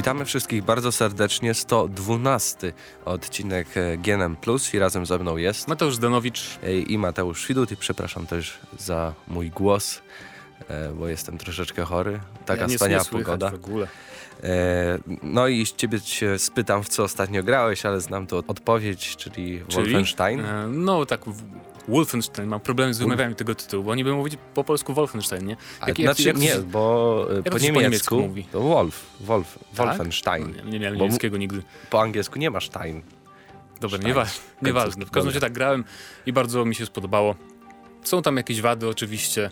Witamy wszystkich bardzo serdecznie. 112 odcinek e, GNM Plus i razem ze mną jest Mateusz Danowicz e, i Mateusz Widut i przepraszam też za mój głos, e, bo jestem troszeczkę chory. Taka ja wspaniała pogoda. W ogóle. No i ciebie cię spytam, w co ostatnio grałeś, ale znam tu odpowiedź, czyli, czyli? Wolfenstein. No tak, Wolfenstein, mam problemy z wymawianiem tego tytułu, bo oni by mówić po polsku Wolfenstein, nie? Jak, znaczy, jak, nie, bo jak po, niemiecku, po niemiecku mówi? to Wolf, Wolf, tak? Wolfenstein. No, nie, nie miałem niemieckiego nigdy. Po angielsku nie ma Stein. Dobra, nieważne, nieważne. W każdym razie tak grałem i bardzo mi się spodobało. Są tam jakieś wady oczywiście,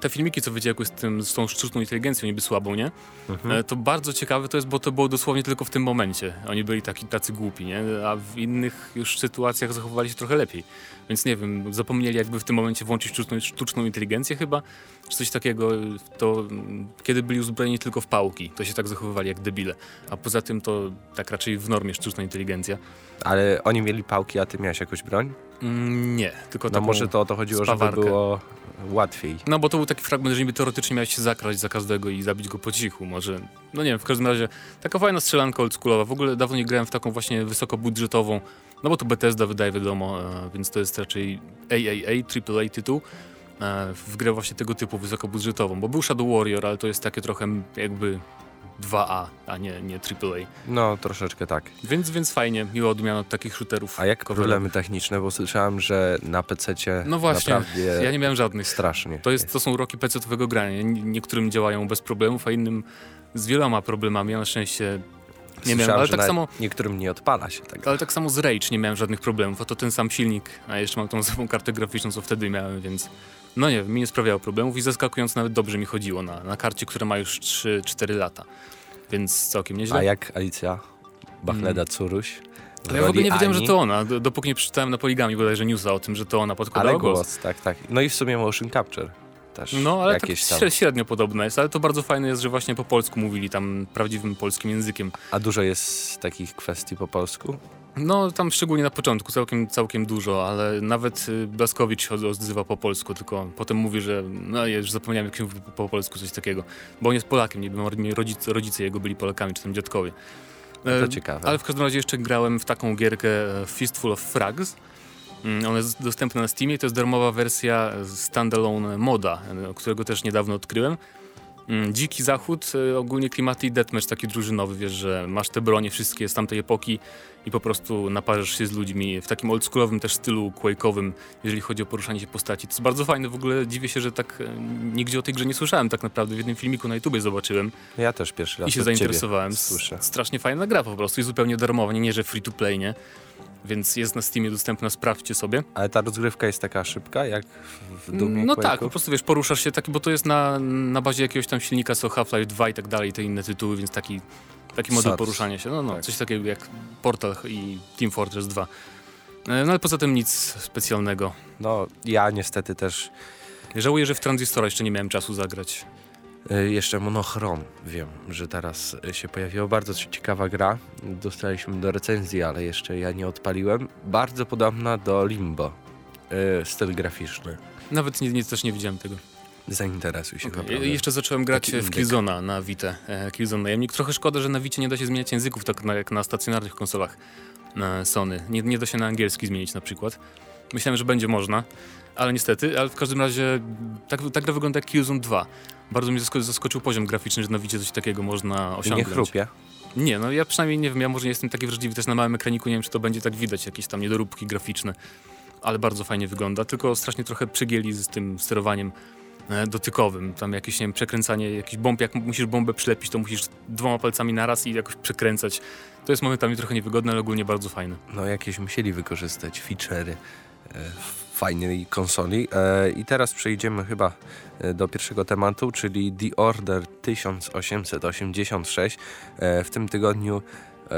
te filmiki, co wyciekły z, tym, z tą sztuczną inteligencją niby słabą, nie? Mhm. E, to bardzo ciekawe to jest, bo to było dosłownie tylko w tym momencie. Oni byli taki, tacy głupi, nie? A w innych już sytuacjach zachowywali się trochę lepiej. Więc nie wiem, zapomnieli jakby w tym momencie włączyć sztuczną, sztuczną inteligencję chyba, czy coś takiego. To kiedy byli uzbrojeni tylko w pałki, to się tak zachowywali jak debile. A poza tym to tak raczej w normie sztuczna inteligencja. Ale oni mieli pałki, a ty miałeś jakąś broń? Mm, nie, tylko No może to o to chodziło, spawarkę. żeby było łatwiej. No bo to był taki fragment, że niby teoretycznie miałeś się zakraść za każdego i zabić go po cichu, może. No nie wiem, w każdym razie taka fajna strzelanka oldschoolowa. W ogóle dawno nie grałem w taką właśnie wysokobudżetową, no bo to Bethesda wydaje wiadomo, e, więc to jest raczej AAA, AAA tytuł e, w grę właśnie tego typu wysokobudżetową, bo był Shadow Warrior, ale to jest takie trochę jakby 2A, a nie, nie AAA. No, troszeczkę tak. Więc, więc fajnie, miło odmiana od takich shooterów. A jak problemy techniczne, bo słyszałem, że na PC-cie No właśnie, ja nie miałem żadnych. Strasznie. To, jest, to są roki PC-owego grania. Niektórym działają bez problemów, a innym z wieloma problemami. Ja na szczęście nie miałem, ale tak samo. Niektórym nie odpala się tak. Ale tak samo z Rage nie miałem żadnych problemów, a to ten sam silnik, a jeszcze mam tą samą kartę graficzną, co wtedy miałem, więc no nie wiem, mi nie sprawiało problemów i zaskakująco nawet dobrze mi chodziło na, na karcie, która ma już 3-4 lata. Więc całkiem nieźle. A jak Alicja Bachleda mm. Curuś? ja w ogóle nie wiedziałem, Ani. że to ona, dopóki nie przeczytałem na poligami bodajże newsa o tym, że to ona podkładała ale głos. głos. tak, tak. No i w sumie motion capture też. No, ale jakieś tak tam. średnio podobne jest, ale to bardzo fajne jest, że właśnie po polsku mówili tam prawdziwym polskim językiem. A dużo jest takich kwestii po polsku? No, tam szczególnie na początku całkiem, całkiem dużo, ale nawet y, Blaskowicz odzywa po polsku, tylko potem mówi, że no ja już zapomniałem jak się mówi po polsku, coś takiego. Bo on jest Polakiem, niby rodzice, rodzice jego byli Polakami, czy tam dziadkowie. No to ciekawe. Ale w każdym razie jeszcze grałem w taką gierkę e, Fistful of Frags. Mm, ona jest dostępna na Steamie, to jest darmowa wersja standalone moda, e, którego też niedawno odkryłem. Mm, dziki Zachód, y, ogólnie klimaty i deathmatch taki drużynowy, wiesz, że masz te bronie wszystkie z tamtej epoki i po prostu naparzasz się z ludźmi w takim oldschoolowym też stylu quake'owym, jeżeli chodzi o poruszanie się postaci. To jest bardzo fajne, w ogóle dziwię się, że tak e, nigdzie o tej grze nie słyszałem tak naprawdę, w jednym filmiku na YouTubie zobaczyłem. Ja też pierwszy raz I się zainteresowałem. Strasznie fajna gra po prostu i zupełnie darmowa, nie, nie że free to play, nie? Więc jest na Steamie dostępna, sprawdźcie sobie. Ale ta rozgrywka jest taka szybka, jak w Dumie No tak, po prostu wiesz, poruszasz się taki, bo to jest na, na bazie jakiegoś tam silnika, co Half-Life 2 i tak dalej, te inne tytuły, więc taki, taki model poruszania się. No, no tak. coś takiego jak Portal i Team Fortress 2. E, no ale poza tym nic specjalnego. No, ja niestety też... Żałuję, że w Transistora jeszcze nie miałem czasu zagrać. E, jeszcze Monochrom. Wiem, że teraz się pojawiła bardzo ciekawa gra. Dostaliśmy do recenzji, ale jeszcze ja nie odpaliłem. Bardzo podobna do Limbo. E, styl graficzny. Nawet nie, nie, też nie widziałem tego. Zainteresuj się. Okay. Jeszcze zacząłem grać w Killzona na Vita. E, Killzone Najemnik. Trochę szkoda, że na Vicie nie da się zmieniać języków, tak jak na stacjonarnych konsolach Sony. Nie, nie da się na angielski zmienić na przykład. Myślałem, że będzie można, ale niestety, ale w każdym razie tak, ta gra wygląda jak Killzone 2. Bardzo mnie zaskoczył poziom graficzny, że na widzie coś takiego można osiągnąć. Nie chrupie? Nie, no ja przynajmniej nie wiem, ja może nie jestem taki wrażliwy też na małym ekraniku, nie wiem czy to będzie tak widać, jakieś tam niedoróbki graficzne, ale bardzo fajnie wygląda, tylko strasznie trochę przygieli z tym sterowaniem e, dotykowym, tam jakieś, nie wiem, przekręcanie, jakiś bomb, jak musisz bombę przylepić, to musisz dwoma palcami naraz i jakoś przekręcać. To jest momentami trochę niewygodne, ale ogólnie bardzo fajne. No jakieś musieli wykorzystać feature'y fajnej konsoli. E, I teraz przejdziemy chyba e, do pierwszego tematu, czyli The Order 1886. E, w tym tygodniu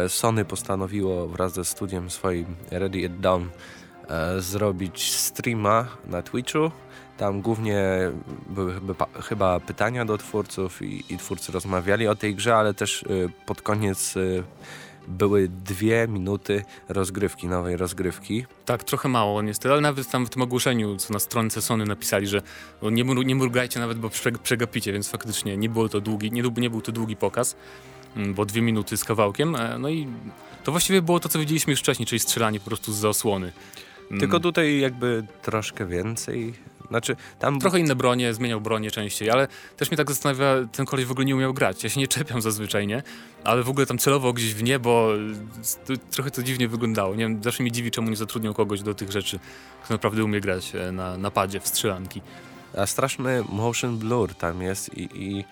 Sony postanowiło wraz ze studiem swoim Ready It Down zrobić streama na Twitchu. Tam głównie były chyba pytania do twórców i, i twórcy rozmawiali o tej grze, ale też pod koniec były dwie minuty rozgrywki, nowej rozgrywki. Tak, trochę mało niestety, ale nawet tam w tym ogłoszeniu, co na stronce Sony napisali, że nie, nie mrugajcie nawet, bo przegapicie, więc faktycznie nie, było to długi, nie, nie był to długi pokaz. mm, bo dwie minuty z kawałkiem. E, no i to właściwie było to, co widzieliśmy już wcześniej, czyli strzelanie po prostu z osłony. Mm. Tylko tutaj jakby troszkę więcej. Znaczy, tam... Trochę inne bronie, zmieniał bronię częściej, ale też mnie tak zastanawia, ten koleś w ogóle nie umiał grać. Ja się nie czepiam zazwyczaj, nie? Ale w ogóle tam celował gdzieś w niebo, to, trochę to dziwnie wyglądało. Nie wiem, zawsze mi dziwi, czemu nie zatrudnią kogoś do tych rzeczy, kto naprawdę umie grać e, na, na padzie w strzelanki. A straszny motion blur tam jest i, i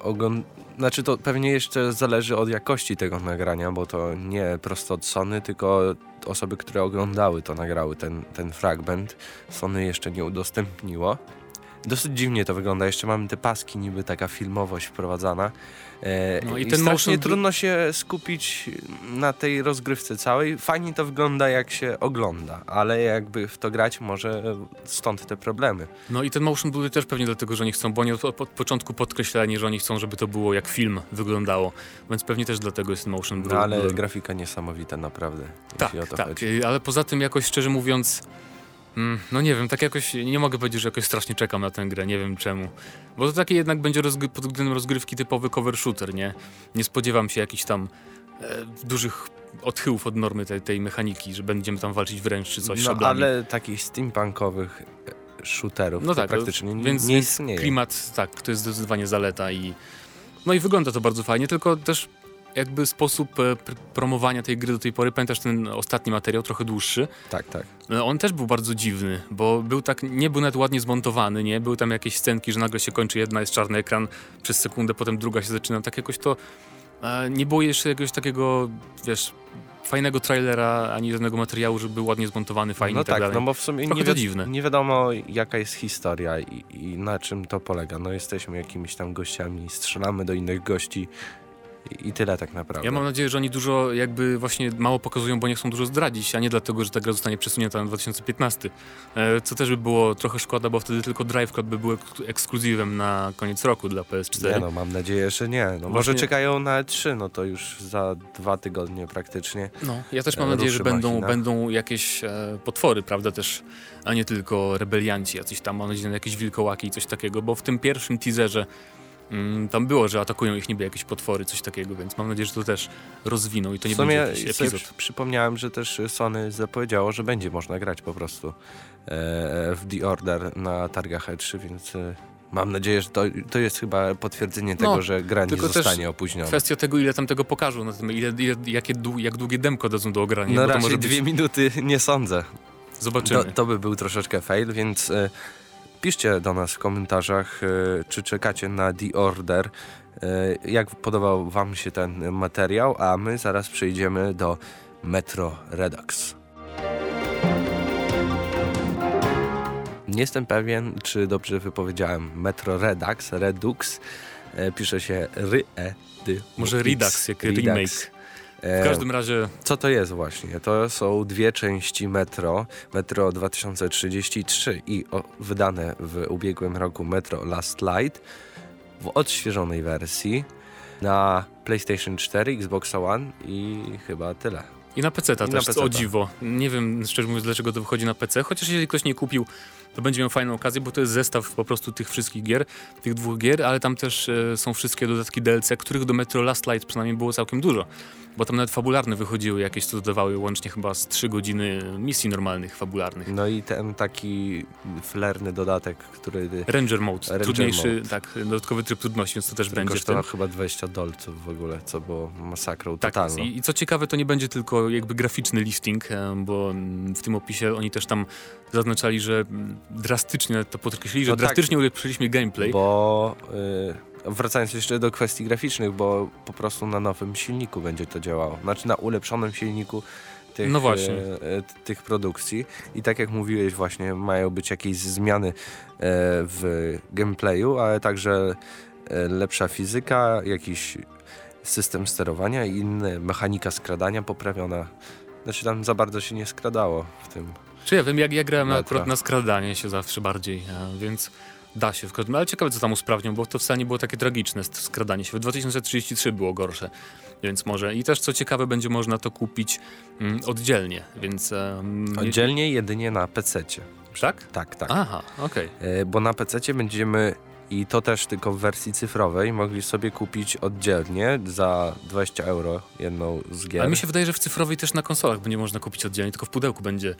ogląd... Znaczy to pewnie jeszcze zależy od jakości tego nagrania, bo to nie prosto od Sony, tylko osoby, które oglądały to nagrały ten, ten fragment. Sony jeszcze nie udostępniło. Dosyć dziwnie to wygląda. Jeszcze mamy te paski, niby taka filmowość wprowadzana. E, no i, i ten strasznie motion... trudno się skupić na tej rozgrywce całej. Fajnie to wygląda, jak się ogląda, ale jakby w to grać, może stąd te problemy. No i ten motion blur też pewnie dlatego, że oni chcą, bo oni od, od, początku podkreślali, że oni chcą, żeby to było jak film wyglądało, więc pewnie też dlatego jest ten motion blur. No ale grafika niesamowita naprawdę. Tak, tak, chodzi. ale poza tym jakoś szczerze mówiąc no nie wiem, tak jakoś nie mogę powiedzieć, że jakoś strasznie czekam na tę grę, nie wiem czemu. Bo to takie jednak będzie pod względem rozgrywki typowy cover shooter, nie? Nie spodziewam się jakichś tam e, dużych odchyłów od normy tej, tej mechaniki, że będziemy tam walczyć wręcz czy coś. No szablami. ale takich steampunkowych e, shooterów no tak, praktycznie nie, więc, nie istnieje. klimat, tak, to jest zdecydowanie zaleta i no i wygląda to bardzo fajnie, tylko też jakby sposób e, promowania tej gry do tej pory. Pamiętasz ten ostatni materiał, trochę dłuższy? Tak, tak. E, on też był bardzo dziwny, bo był tak, nie był nawet ładnie zmontowany, nie? Były tam jakieś scenki, że nagle się kończy jedna, jest czarny ekran przez sekundę, potem druga się zaczyna. Tak jakoś to e, nie było jeszcze jakiegoś takiego, wiesz, fajnego trailera, ani żadnego materiału, żeby był ładnie zmontowany, fajnie no i tak, tak dalej. no bo w sumie nie, wi nie, wiadomo jaka jest historia i, i, na czym to polega. No jesteśmy jakimiś tam gościami, strzelamy do innych gości, i tyle tak naprawdę. Ja mam nadzieję, że oni dużo jakby właśnie mało pokazują, bo nie chcą dużo zdradzić, a nie dlatego, że ta gra zostanie przesunięta na 2015. E, co też by było trochę szkoda, bo wtedy tylko Drive Club by był ekskluzywem na koniec roku dla PS4. Nie no, mam nadzieję, że nie. No, właśnie... Może czekają na 3, no to już za dwa tygodnie praktycznie. No, ja też mam nadzieję, że będą, będą jakieś e, potwory, prawda, też, a nie tylko rebelianci, jacyś tam, mam nadzieję, jakieś wilkołaki i coś takiego, bo w tym pierwszym teaserze tam było, że atakują ich niby jakieś potwory, coś takiego, więc mam nadzieję, że to też rozwiną i to nie będzie jakiś epizod. Przy, przypomniałem, że też Sony zapowiedziało, że będzie można grać po prostu e, w The Order na targach E3, więc e, mam nadzieję, że to, to jest chyba potwierdzenie tego, no, że gra nie zostanie opóźniona. Kwestia tego, ile tam tego pokażą, na tym, ile, ile, jakie, jak długie demko dadzą do ogrania. No raczej dwie być... minuty nie sądzę. Zobaczymy. To, to by był troszeczkę fail, więc... E, Piszcie do nas w komentarzach, e, czy czekacie na The Order, e, jak podobał Wam się ten materiał, a my zaraz przejdziemy do Metro Redux. Nie jestem pewien, czy dobrze wypowiedziałem Metro Redux, Redux, e, pisze się ry e d Może Redux, jak Redux. remake. W każdym razie... Co to jest właśnie? To są dwie części Metro. Metro 2033 i o, wydane w ubiegłym roku Metro Last Light w odświeżonej wersji na PlayStation 4, Xbox One i chyba tyle. I na PC też, na o dziwo. Nie wiem szczerze mówiąc, dlaczego to wychodzi na PC, chociaż jeśli ktoś nie kupił to będzie miał fajną okazję, bo to jest zestaw po prostu tych wszystkich gier, tych dwóch gier, ale tam też e, są wszystkie dodatki DLC, których do Metro Last Light przynajmniej było całkiem dużo. Bo tam nawet fabularne wychodziły jakieś, co dodawały łącznie chyba z 3 godziny misji normalnych, fabularnych. No i ten taki flerny dodatek, który... Ranger Mode, Ranger trudniejszy, mode. tak, dodatkowy tryb trudności, więc to też będzie. Kosztował chyba 20 dolców w ogóle, co było masakrą tak, totalną. I, I co ciekawe, to nie będzie tylko jakby graficzny lifting, e, bo w tym opisie oni też tam zaznaczali, że drastycznie to podkreślili, że no tak. drastycznie ulepszyliśmy gameplay. Bo yy, wracając jeszcze do kwestii graficznych, bo po prostu na nowym silniku będzie to działało. Znaczy na ulepszonym silniku tych, no właśnie. E, tych produkcji. I tak jak mówiłeś właśnie, mają być jakieś zmiany e, w gameplayu, ale także e, lepsza fizyka, jakiś system sterowania i inne, mechanika skradania poprawiona. Znaczy tam za bardzo się nie skradało w tym czy ja wiem, jak ja grałem Metra. akurat na skradanie się zawsze bardziej, e, więc da się w każdym Ale ciekawe, co tam usprawnią, bo to wcale nie było takie tragiczne skradanie się. W 2033 było gorsze, więc może. I też co ciekawe, będzie można to kupić mm, oddzielnie, więc... Um, oddzielnie jedynie na PC-cie. Tak? Tak, tak. Aha, okej. Okay. E, bo na PC-cie będziemy i to też tylko w wersji cyfrowej. Mogli sobie kupić oddzielnie za 20 euro jedną z gier. Ale mi się wydaje, że w cyfrowej też na konsolach będzie można kupić oddzielnie, tylko w pudełku będzie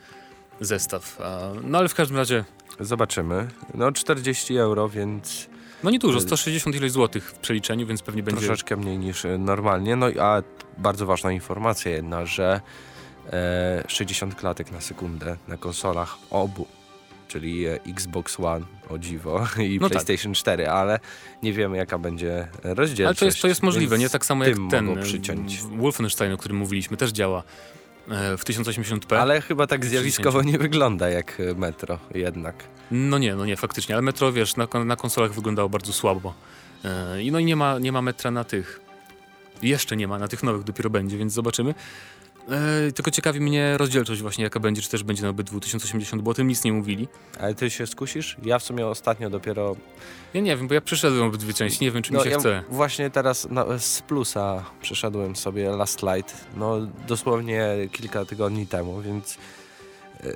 zestaw. No ale w każdym razie... Zobaczymy. No 40 euro, więc... No nie dużo, 160 ileś złotych w przeliczeniu, więc pewnie będzie... Troszeczkę mniej niż normalnie. No a bardzo ważna informacja jedna, że e, 60 klatek na sekundę na konsolach obu czyli e, Xbox One, o dziwo, i no tak. PlayStation tak. 4, ale nie wiemy jaka będzie rozdzielczość. Ale to jest, to jest możliwe, nie tak samo jak ten Wolfenstein, o którym mówiliśmy, też działa e, w 1080p. Ale chyba tak zjawiskowo nie wygląda jak Metro jednak. No nie, no nie, faktycznie, ale Metro, wiesz, na, na konsolach wyglądało bardzo słabo. I no i nie ma, nie ma metra na tych. Jeszcze nie ma, na tych nowych dopiero będzie, więc zobaczymy. E, tylko ciekawi mnie rozdzielczość właśnie jaka będzie, czy też będzie na obydwu 1080, bo o tym nic nie mówili. Ale ty się skusisz? Ja w sumie ostatnio dopiero... Ja nie wiem, bo ja przeszedłem obydwie części, nie wiem czy no, mi się ja chce. Właśnie teraz no, z plusa przeszedłem sobie Last Light, no dosłownie kilka tygodni temu, więc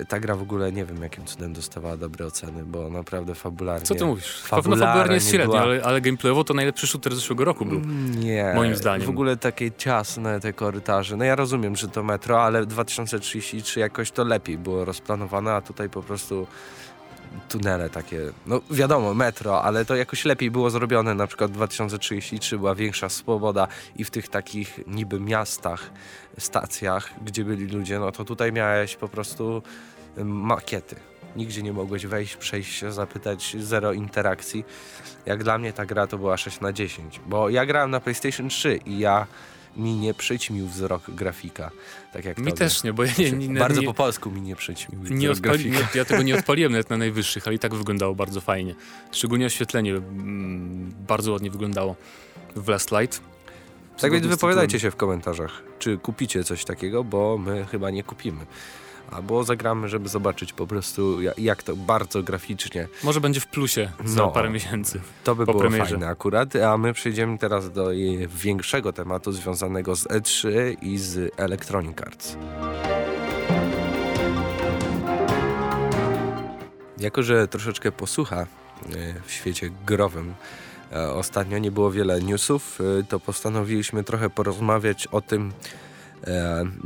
ta gra w ogóle nie wiem jakim cudem dostawała dobre oceny, bo naprawdę fabularnie... Co ty mówisz? Fabularnie fabularnie jest średnio, była... ale, ale gameplayowo to najlepszy shooter zeszłego roku był. Nie. Moim zdaniem. W ogóle takie ciasne te korytarze. No ja rozumiem, że to metro, ale 2033 jakoś to lepiej było rozplanowane, a tutaj po prostu tunele takie, no wiadomo, metro, ale to jakoś lepiej było zrobione, na przykład 2033 była większa swoboda i w tych takich niby miastach, stacjach, gdzie byli ludzie, no to tutaj miałeś po prostu makiety. Nigdzie nie mogłeś wejść, przejść się, zapytać, zero interakcji. Jak dla mnie ta gra to była 6 na 10, bo ja grałem na PlayStation 3 i ja mi nie przyćmił wzrok grafika. Tak jak mi tobie. też nie, bo ja nie, nie Bardzo nie, po polsku mi nie przyćmił nie odpali, nie, Ja tego nie odpaliłem nawet na najwyższych, ale i tak wyglądało bardzo fajnie. Szczególnie oświetlenie mm, bardzo ładnie wyglądało w Last Light. Tak więc wypowiadajcie się w komentarzach, czy kupicie coś takiego, bo my chyba nie kupimy albo zagramy, żeby zobaczyć po prostu jak to bardzo graficznie. Może będzie w plusie za no, parę miesięcy. To by było premierze. fajne akurat, a my przejdziemy teraz do większego tematu związanego z E3 i z Electronic Arts. Jako, że troszeczkę posłucha e, w świecie growym e, ostatnio nie było wiele newsów, e, to postanowiliśmy trochę porozmawiać o tym,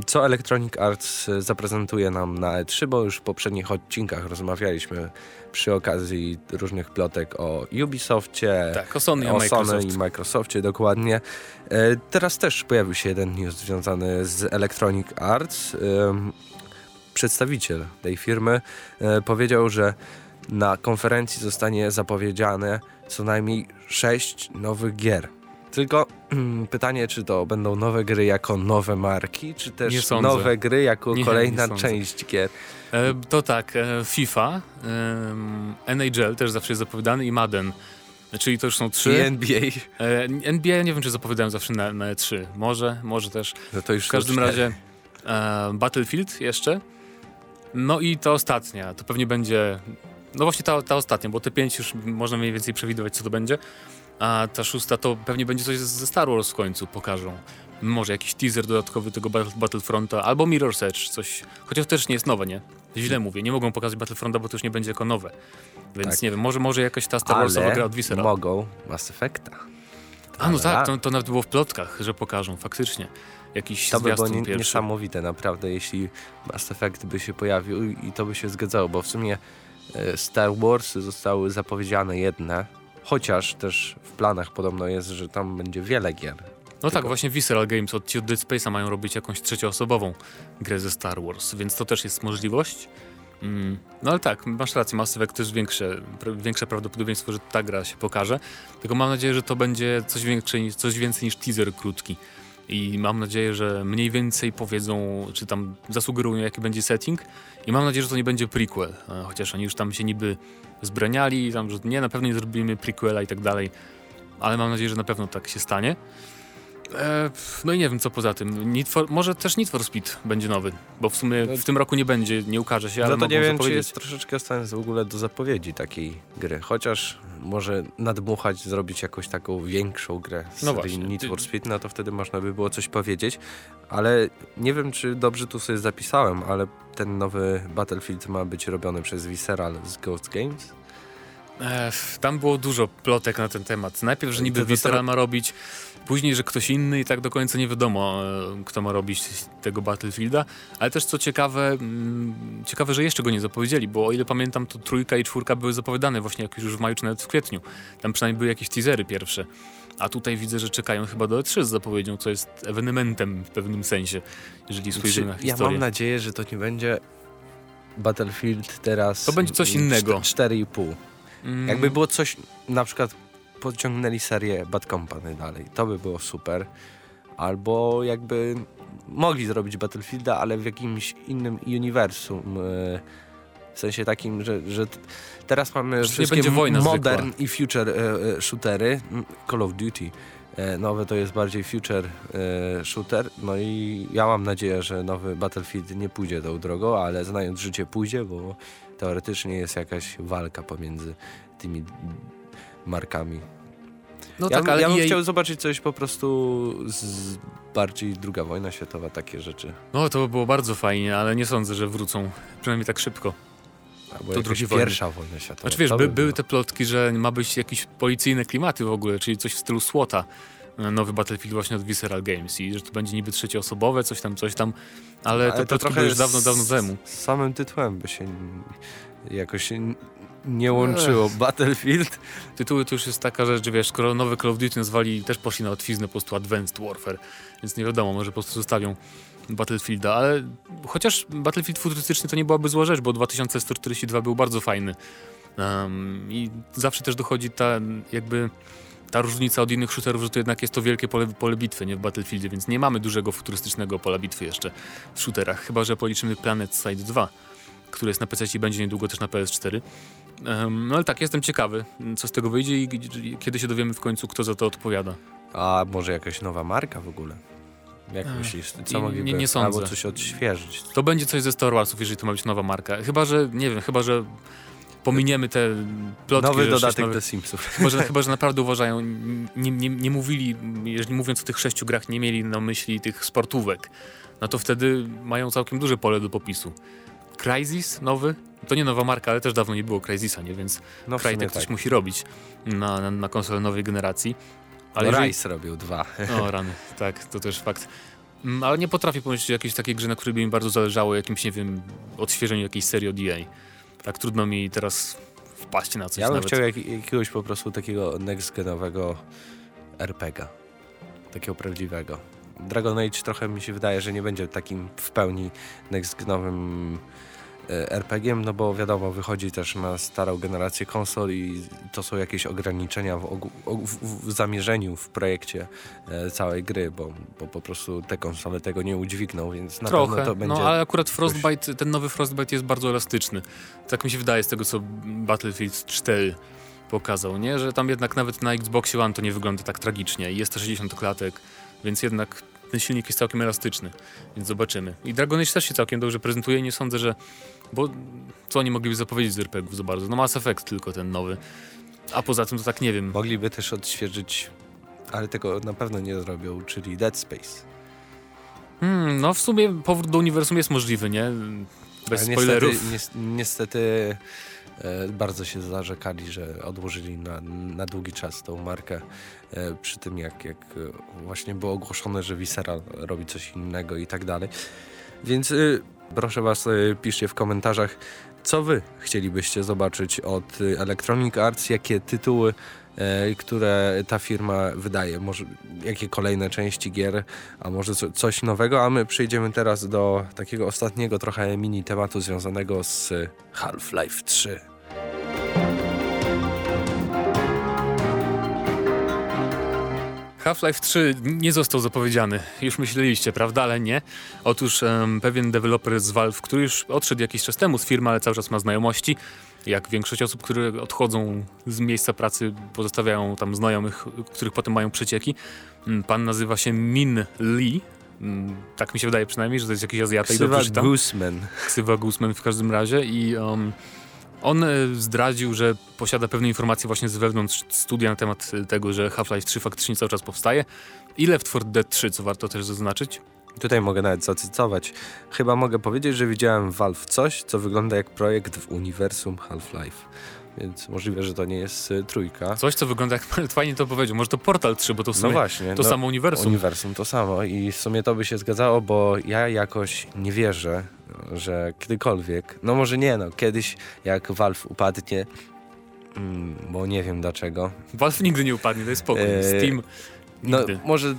co Electronic Arts zaprezentuje nam na E3, bo już w poprzednich odcinkach rozmawialiśmy przy okazji różnych plotek o Ubisoftie, tak, o Sony, o Sony i Microsoftie dokładnie. E, teraz też pojawił się jeden news związany z Electronic Arts. E, przedstawiciel tej firmy powiedział, że na konferencji zostanie zapowiedziane co najmniej sześć nowych gier tylko pytanie, czy to będą nowe gry jako nowe marki, czy też nowe gry jako nie, kolejna nie część gier? E, to tak, e, FIFA, e, NHL też zawsze jest zapowiadany i Madden. Czyli to już są trzy. I NBA. E, NBA nie wiem, czy zapowiadają zawsze na, na E3. Może, może też. No to już w każdym razie e, Battlefield jeszcze. No i ta ostatnia, to pewnie będzie. No właśnie ta, ta ostatnia, bo te pięć już można mniej więcej przewidywać, co to będzie. A ta szósta to pewnie będzie coś ze Star Wars w końcu pokażą. Może jakiś teaser dodatkowy tego Battlefronta, albo Mirror's Edge, coś. Chociaż też nie jest nowe, nie? Źle mówię, nie mogą pokazać Battlefronta, bo to już nie będzie jako nowe. Więc tak. nie wiem, może, może jakaś ta Star Warsowa gra od Visceral. mogą Mass Effecta. A no tak, to, to nawet było w plotkach, że pokażą, faktycznie. Jakiś to by było nie, niesamowite naprawdę, jeśli Mass Effect by się pojawił i to by się zgadzało, bo w sumie e, Star Wars zostały zapowiedziane jedne, Chociaż też w planach podobno jest, że tam będzie wiele gier. No Tylko... tak, właśnie Visceral Games od, od Dead Space'a mają robić jakąś trzecioosobową grę ze Star Wars, więc to też jest możliwość. Mm. No ale tak, masz rację, Mass Effect też większe, większe prawdopodobieństwo, że ta gra się pokaże. Tylko mam nadzieję, że to będzie coś, większe, coś więcej niż teaser krótki. I mam nadzieję, że mniej więcej powiedzą, czy tam zasugerują, jaki będzie setting. I mam nadzieję, że to nie będzie prequel, chociaż oni już tam się niby zbraniali, tam, że nie, na pewno nie zrobimy prequela i tak dalej, ale mam nadzieję, że na pewno tak się stanie. E, no i nie wiem, co poza tym. For, może też Need for Speed będzie nowy, bo w sumie w tym roku nie będzie, nie ukaże się, ale No to nie wiem, czy jest troszeczkę sens w ogóle do zapowiedzi takiej gry, chociaż może nadmuchać, zrobić jakąś taką większą grę z no właśnie. Need for Speed, no to wtedy można by było coś powiedzieć, ale nie wiem, czy dobrze tu sobie zapisałem, ale ten nowy Battlefield ma być robiony przez Visceral z Ghost Games Ech, tam było dużo plotek na ten temat. Najpierw, że niby Visceral ma robić, później, że ktoś inny i tak do końca nie wiadomo, e, kto ma robić tego Battlefielda. Ale też co ciekawe, mm, ciekawe, że jeszcze go nie zapowiedzieli, bo o ile pamiętam, to trójka i czwórka były zapowiadane właśnie jakoś już w maju czy nawet w kwietniu. Tam przynajmniej były jakieś teasery pierwsze. A tutaj widzę, że czekają chyba do E3 z zapowiedzią, co jest ewenementem w pewnym sensie, jeżeli spojrzymy na historię. Ja mam nadzieję, że to nie będzie Battlefield teraz... To będzie coś innego. 4,5. Mm. Jakby było coś, na przykład podciągnęli serię Bad Company dalej, to by było super. Albo jakby mogli zrobić Battlefielda, ale w jakimś innym uniwersum. E, w sensie takim, że, że teraz mamy że wszystkie modern zwykła. i future e, e, shootery. Call of Duty nowe to jest bardziej future shooter. No i ja mam nadzieję, że nowy Battlefield nie pójdzie tą drogą, ale znając życie pójdzie, bo teoretycznie jest jakaś walka pomiędzy tymi markami. No ja, tak, ale ja bym jej... chciał zobaczyć coś po prostu z bardziej druga wojna światowa, takie rzeczy. No to by było bardzo fajnie, ale nie sądzę, że wrócą, przynajmniej tak szybko. Albo to drugi pierwsza wojna światowa. Znaczy wiesz, by, były te plotki, że ma być jakieś policyjne klimaty w ogóle, czyli coś w stylu SWATA nowy Battlefield właśnie od Visceral Games i że to będzie niby trzecioosobowe, coś tam, coś tam, ale, ale to, to trochę już dawno, dawno temu. Z samym tytułem by się jakoś nie łączyło. Ech. Battlefield. Tytuły to już jest taka rzecz, że wiesz, skoro nowy Call of Duty nazwali, też poszli na otwiznę po prostu Advanced Warfare, więc nie wiadomo, może po prostu zostawią Battlefielda, ale chociaż Battlefield futurystyczny to nie byłaby zła rzecz, bo 2142 był bardzo fajny um, i zawsze też dochodzi ta jakby ta różnica od innych shooterów, że to jednak jest to wielkie pole, pole bitwy, nie w Battlefieldzie, więc nie mamy dużego futurystycznego pola bitwy jeszcze w shooterach, chyba że policzymy Planet Side 2, który jest na PC i będzie niedługo też na PS4. Um, no ale tak, jestem ciekawy, co z tego wyjdzie i, kiedy się dowiemy w końcu, kto za to odpowiada. A może jakaś nowa marka w ogóle? Jak Ech, myślisz, co mogliby, nie, nie sądzę. albo coś odświeżyć? To będzie coś ze Star Warsów, jeżeli to ma być nowa marka. Chyba, że, nie wiem, chyba, że pominiemy te plotki. Nowy dodatek nowy, do Simsów. Chyba że, chyba, że naprawdę uważają, nie, nie, nie mówili, jeżeli mówiąc o tych sześciu grach, nie mieli na myśli tych sportówek, no to wtedy mają całkiem duże pole do popisu. Crysis nowy, to nie nowa marka, ale też dawno nie było Crysisa, nie? Więc no Crytek tak. coś musi robić na, na, na konsolę nowej generacji. Ale no, jeżeli... robił dwa. O rany, tak, to też fakt. Mm, ale nie potrafię pomyśleć o jakiejś takiej grze, na której by mi bardzo zależało, jakimś, nie wiem, odświeżeniu jakiejś serii od EA tak trudno mi teraz wpaść na coś Ja bym nawet. chciał jak, jakiegoś po prostu takiego next-genowego RPGa. Takiego prawdziwego. Dragon Age trochę mi się wydaje, że nie będzie takim w pełni next-genowym E, RPG-iem, no bo wiadomo, wychodzi też na starą generację konsol i to są jakieś ograniczenia w, w, w zamierzeniu, w projekcie e, całej gry, bo, bo, po prostu te konsole tego nie udźwigną, więc na Trochę, pewno to będzie... no ale akurat Frostbite, coś... ten nowy Frostbite jest bardzo elastyczny. Tak mi się wydaje z tego, co Battlefield 4 pokazał, nie? Że tam jednak nawet na Xboxie One to nie wygląda tak tragicznie i jest to 60 klatek, więc jednak ten silnik jest całkiem elastyczny, więc zobaczymy. I Dragon Age też się całkiem dobrze prezentuje nie sądzę, że... Bo co oni mogliby zapowiedzieć z RPGów za bardzo? No Mass Effect tylko ten nowy. A poza tym to tak nie wiem. Mogliby też odświeżyć, ale tego na pewno nie zrobią, czyli Dead Space. Hmm, no w sumie powrót do uniwersum jest możliwy, nie? Bez ale spoilerów. Niestety, niestety E, bardzo się zarzekali, że odłożyli na, na długi czas tą markę e, przy tym, jak, jak właśnie było ogłoszone, że Visera robi coś innego i tak dalej. Więc y, proszę Was, y, piszcie w komentarzach, co Wy chcielibyście zobaczyć od Electronic Arts, jakie tytuły E, które ta firma wydaje. Może jakie kolejne części gier, a może coś nowego, a my przejdziemy teraz do takiego ostatniego trochę mini tematu związanego z Half-Life 3. Half-Life 3 nie został zapowiedziany. Już myśleliście, prawda? Ale nie. Otóż um, pewien deweloper z Valve, który już odszedł jakiś czas temu z firmy, ale cały czas ma znajomości, jak większość osób, które odchodzą z miejsca pracy, pozostawiają tam znajomych, których potem mają przecieki. Mm, pan nazywa się Min Lee. Mm, tak mi się wydaje przynajmniej, że to jest jakiś Azjata Ksywa i Guzman. Ksywa Guzman w każdym razie i um, on e, zdradził, że posiada pewne informacje właśnie z wewnątrz studia na temat tego, że Half-Life 3 faktycznie cały czas powstaje i Left 4 Dead 3, co warto też zaznaczyć. Tutaj mogę nawet zacytować. Chyba mogę powiedzieć, że widziałem Valve coś, co wygląda jak projekt w uniwersum Half-Life. Więc możliwe, że to nie jest y, trójka. Coś, co wygląda jak fajnie to powiedział. Może to Portal 3, bo to w sumie no właśnie, to no, samo uniwersum. Uniwersum to samo i w sumie to by się zgadzało, bo ja jakoś nie wierzę, że kiedykolwiek, no może nie no, kiedyś jak Valve upadnie, mm, bo nie wiem dlaczego. Valve nigdy nie upadnie, to jest spokój. E, No, może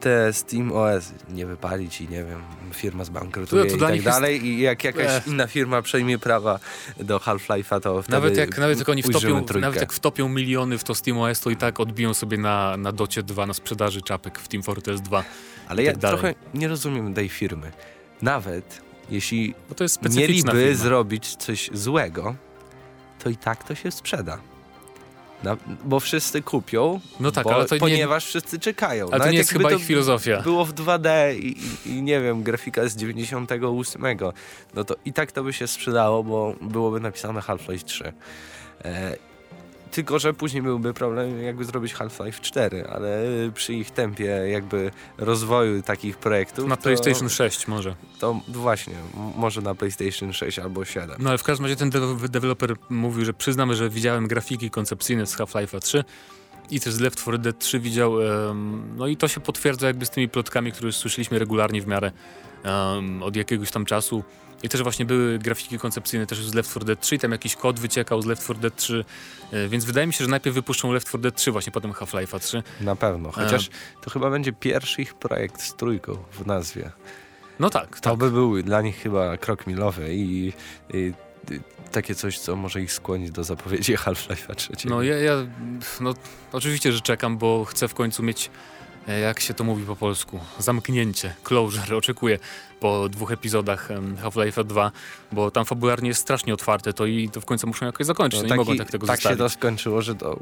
te Steam OS nie wypalić i nie wiem, firma zbankrutuje to i tak dalej jest... i jak jakaś Ech. inna firma przejmie prawa do Half-Life'a, to wtedy Nawet jak, nawet jak oni wtopią, nawet jak wtopią miliony w to Steam OS, to i tak odbiją sobie na, na docie 2, na sprzedaży czapek w Team Fortress 2. Ale ja tak trochę nie rozumiem tej firmy. Nawet jeśli mieliby firma. zrobić coś złego, to i tak to się sprzeda. Na, bo wszyscy kupią, no tak, bo, ale to ponieważ nie, wszyscy czekają. Ale to nie jest chyba ich filozofia. Było w 2D i, i, i, nie wiem, grafika z 98, no to i tak to by się sprzedało, bo byłoby napisane Half-Life 3. E, tylko, że później byłby problem jakby zrobić Half-Life 4, ale przy ich tempie jakby rozwoju takich projektów... Na PlayStation 6 może. To właśnie, może na PlayStation 6 albo 7. No ale w każdym razie ten deweloper mówił, że przyznamy, że widziałem grafiki koncepcyjne z Half-Life'a 3 i też z Left 4 Dead 3 widział, um, no i to się potwierdza jakby z tymi plotkami, które słyszeliśmy regularnie w miarę um, od jakiegoś tam czasu. I też właśnie były grafiki koncepcyjne też z Left 4 Dead 3 tam jakiś kod wyciekał z Left 4 Dead 3, e, więc wydaje mi się, że najpierw wypuszczą Left 4 Dead 3, właśnie potem Half-Life'a 3. Na pewno, chociaż to chyba będzie pierwszy ich projekt z trójką w nazwie. No tak. To tak. by był dla nich chyba krok milowy i, i takie coś, co może ich skłonić do zapowiedzi Half-Life'a 3. No ja, ja no, oczywiście, że czekam, bo chcę w końcu mieć E, jak się to mówi po polsku, zamknięcie, closure oczekuję po dwóch epizodach Half-Life 2, bo tam fabularnie jest strasznie otwarte to i to w końcu muszą jakoś zakończyć, no, nie taki, mogą tak tego tak zostawić. Tak się to skończyło, że to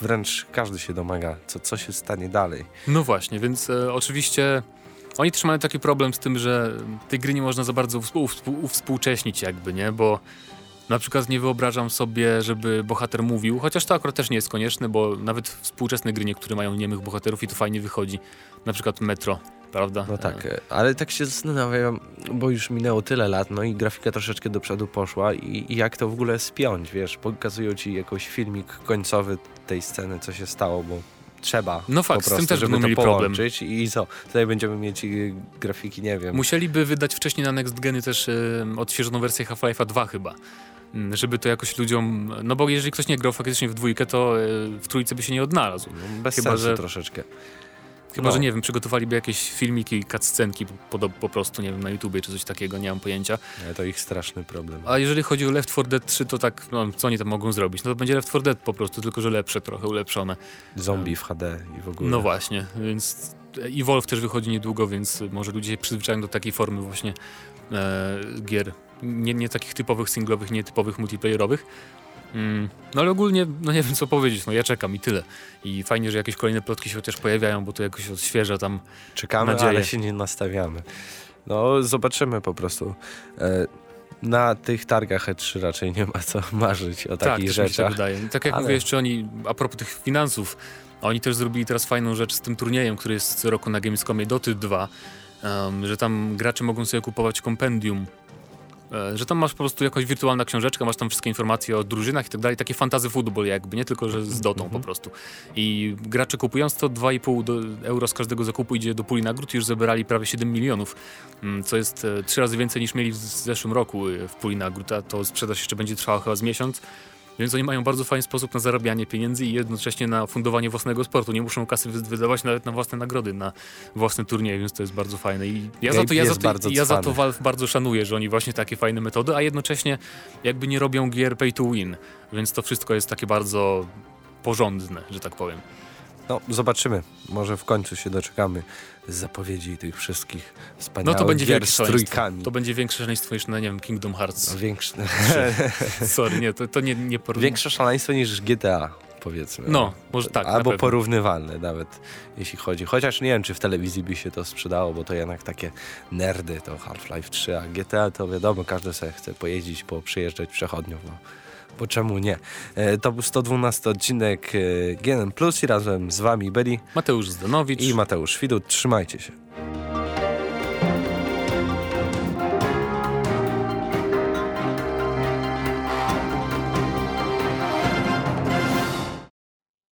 wręcz każdy się domaga, co, co się stanie dalej. No właśnie, więc e, oczywiście oni też mają taki problem z tym, że tej gry nie można za bardzo uwspółcześnić jakby, nie, bo na przykład nie wyobrażam sobie, żeby bohater mówił, chociaż to akurat też nie jest konieczne, bo nawet współczesne gry niektóre mają niemych bohaterów i to fajnie wychodzi. Na przykład Metro, prawda? No tak, e, ale tak się zastanawiam, bo już minęło tyle lat, no i grafika troszeczkę do przodu poszła i, i jak to w ogóle spiąć, wiesz, pokazują ci jakiś filmik końcowy tej sceny, co się stało, bo trzeba no fakt, prostu, z tym też żeby mieli problem. i co, tutaj będziemy mieć grafiki, nie wiem. Musieliby wydać wcześniej na Next Geny też y, odświeżoną wersję Half-Life'a 2 chyba. Mm, żeby to jakoś ludziom, no bo jeżeli ktoś nie grał faktycznie w dwójkę, to e, w trójce by się nie odnalazł. No, bez Chyba, sensu że... troszeczkę. Chyba, no. że nie wiem, przygotowaliby jakieś filmiki, cutscenki po, po prostu, nie wiem, na YouTubie czy coś takiego, nie mam pojęcia. Nie, to ich straszny problem. A jeżeli chodzi o Left 4 Dead 3, to tak, no, co oni tam mogą zrobić? No to będzie Left 4 Dead po prostu, tylko że lepsze, trochę ulepszone. Zombie w HD i w ogóle. No właśnie, więc i Wolf też wychodzi niedługo, więc może ludzie się przyzwyczają do takiej formy właśnie e, gier nie, nie takich typowych singlowych, nie typowych multiplayerowych. Mm, no ale ogólnie, no nie wiem co powiedzieć, no ja czekam i tyle. I fajnie, że jakieś kolejne plotki się chociaż pojawiają, bo to jakoś odświeża tam Czekamy, nadzieję. ale się nie nastawiamy. No zobaczymy po prostu. E na tych targach E3 raczej nie ma co marzyć o tak, takich rzeczach. Tak, wydaje. Tak jak ale... mówię jeszcze oni, a propos tych finansów, oni też zrobili teraz fajną rzecz z tym turniejem, który jest co roku na Gamescomie Doty 2, um, że tam gracze mogą sobie kupować kompendium że tam masz po prostu jakąś wirtualna książeczka, masz tam wszystkie informacje o drużynach i tak dalej, takie fantazy futbol jakby, nie tylko, że z dotą po mhm. prostu. I gracze kupując to 2,5 euro z każdego zakupu idzie do puli nagród już zebrali prawie 7 milionów, mm, co jest e, trzy razy więcej niż mieli w zeszłym roku e, w puli nagród, a to sprzedaż jeszcze będzie trwała chyba z miesiąc. Więc oni mają bardzo fajny sposób na zarabianie pieniędzy i jednocześnie na fundowanie własnego sportu. Nie muszą kasy wydawać nawet na własne nagrody, na własne turnieje, więc to jest bardzo fajne. I ja za to, ja za to, ja za to Valve bardzo szanuję, że oni właśnie takie fajne metody, a jednocześnie jakby nie robią gier pay to win. Więc to wszystko jest takie bardzo porządne, że tak powiem. No, zobaczymy. Może w końcu się doczekamy zapowiedzi tych wszystkich wspaniałych no to będzie gier z trójkami. To będzie większe szaleństwo niż na, nie wiem, Kingdom Hearts. No, większe. Sorry, nie, to, to nie, nie porównuję. Większe szaleństwo niż GTA, powiedzmy. No, może tak. Albo na porównywalne nawet, jeśli chodzi. Chociaż nie wiem, czy w telewizji by się to sprzedało, bo to jednak takie nerdy, to Half-Life 3, a GTA to wiadomo, każdy sobie chce pojeździć, po przyjeżdżać przechodniów. No bo czemu nie? E, to był 112 odcinek e, GNM Plus i razem z wami byli Mateusz Zdanowicz i Mateusz Widut. Trzymajcie się.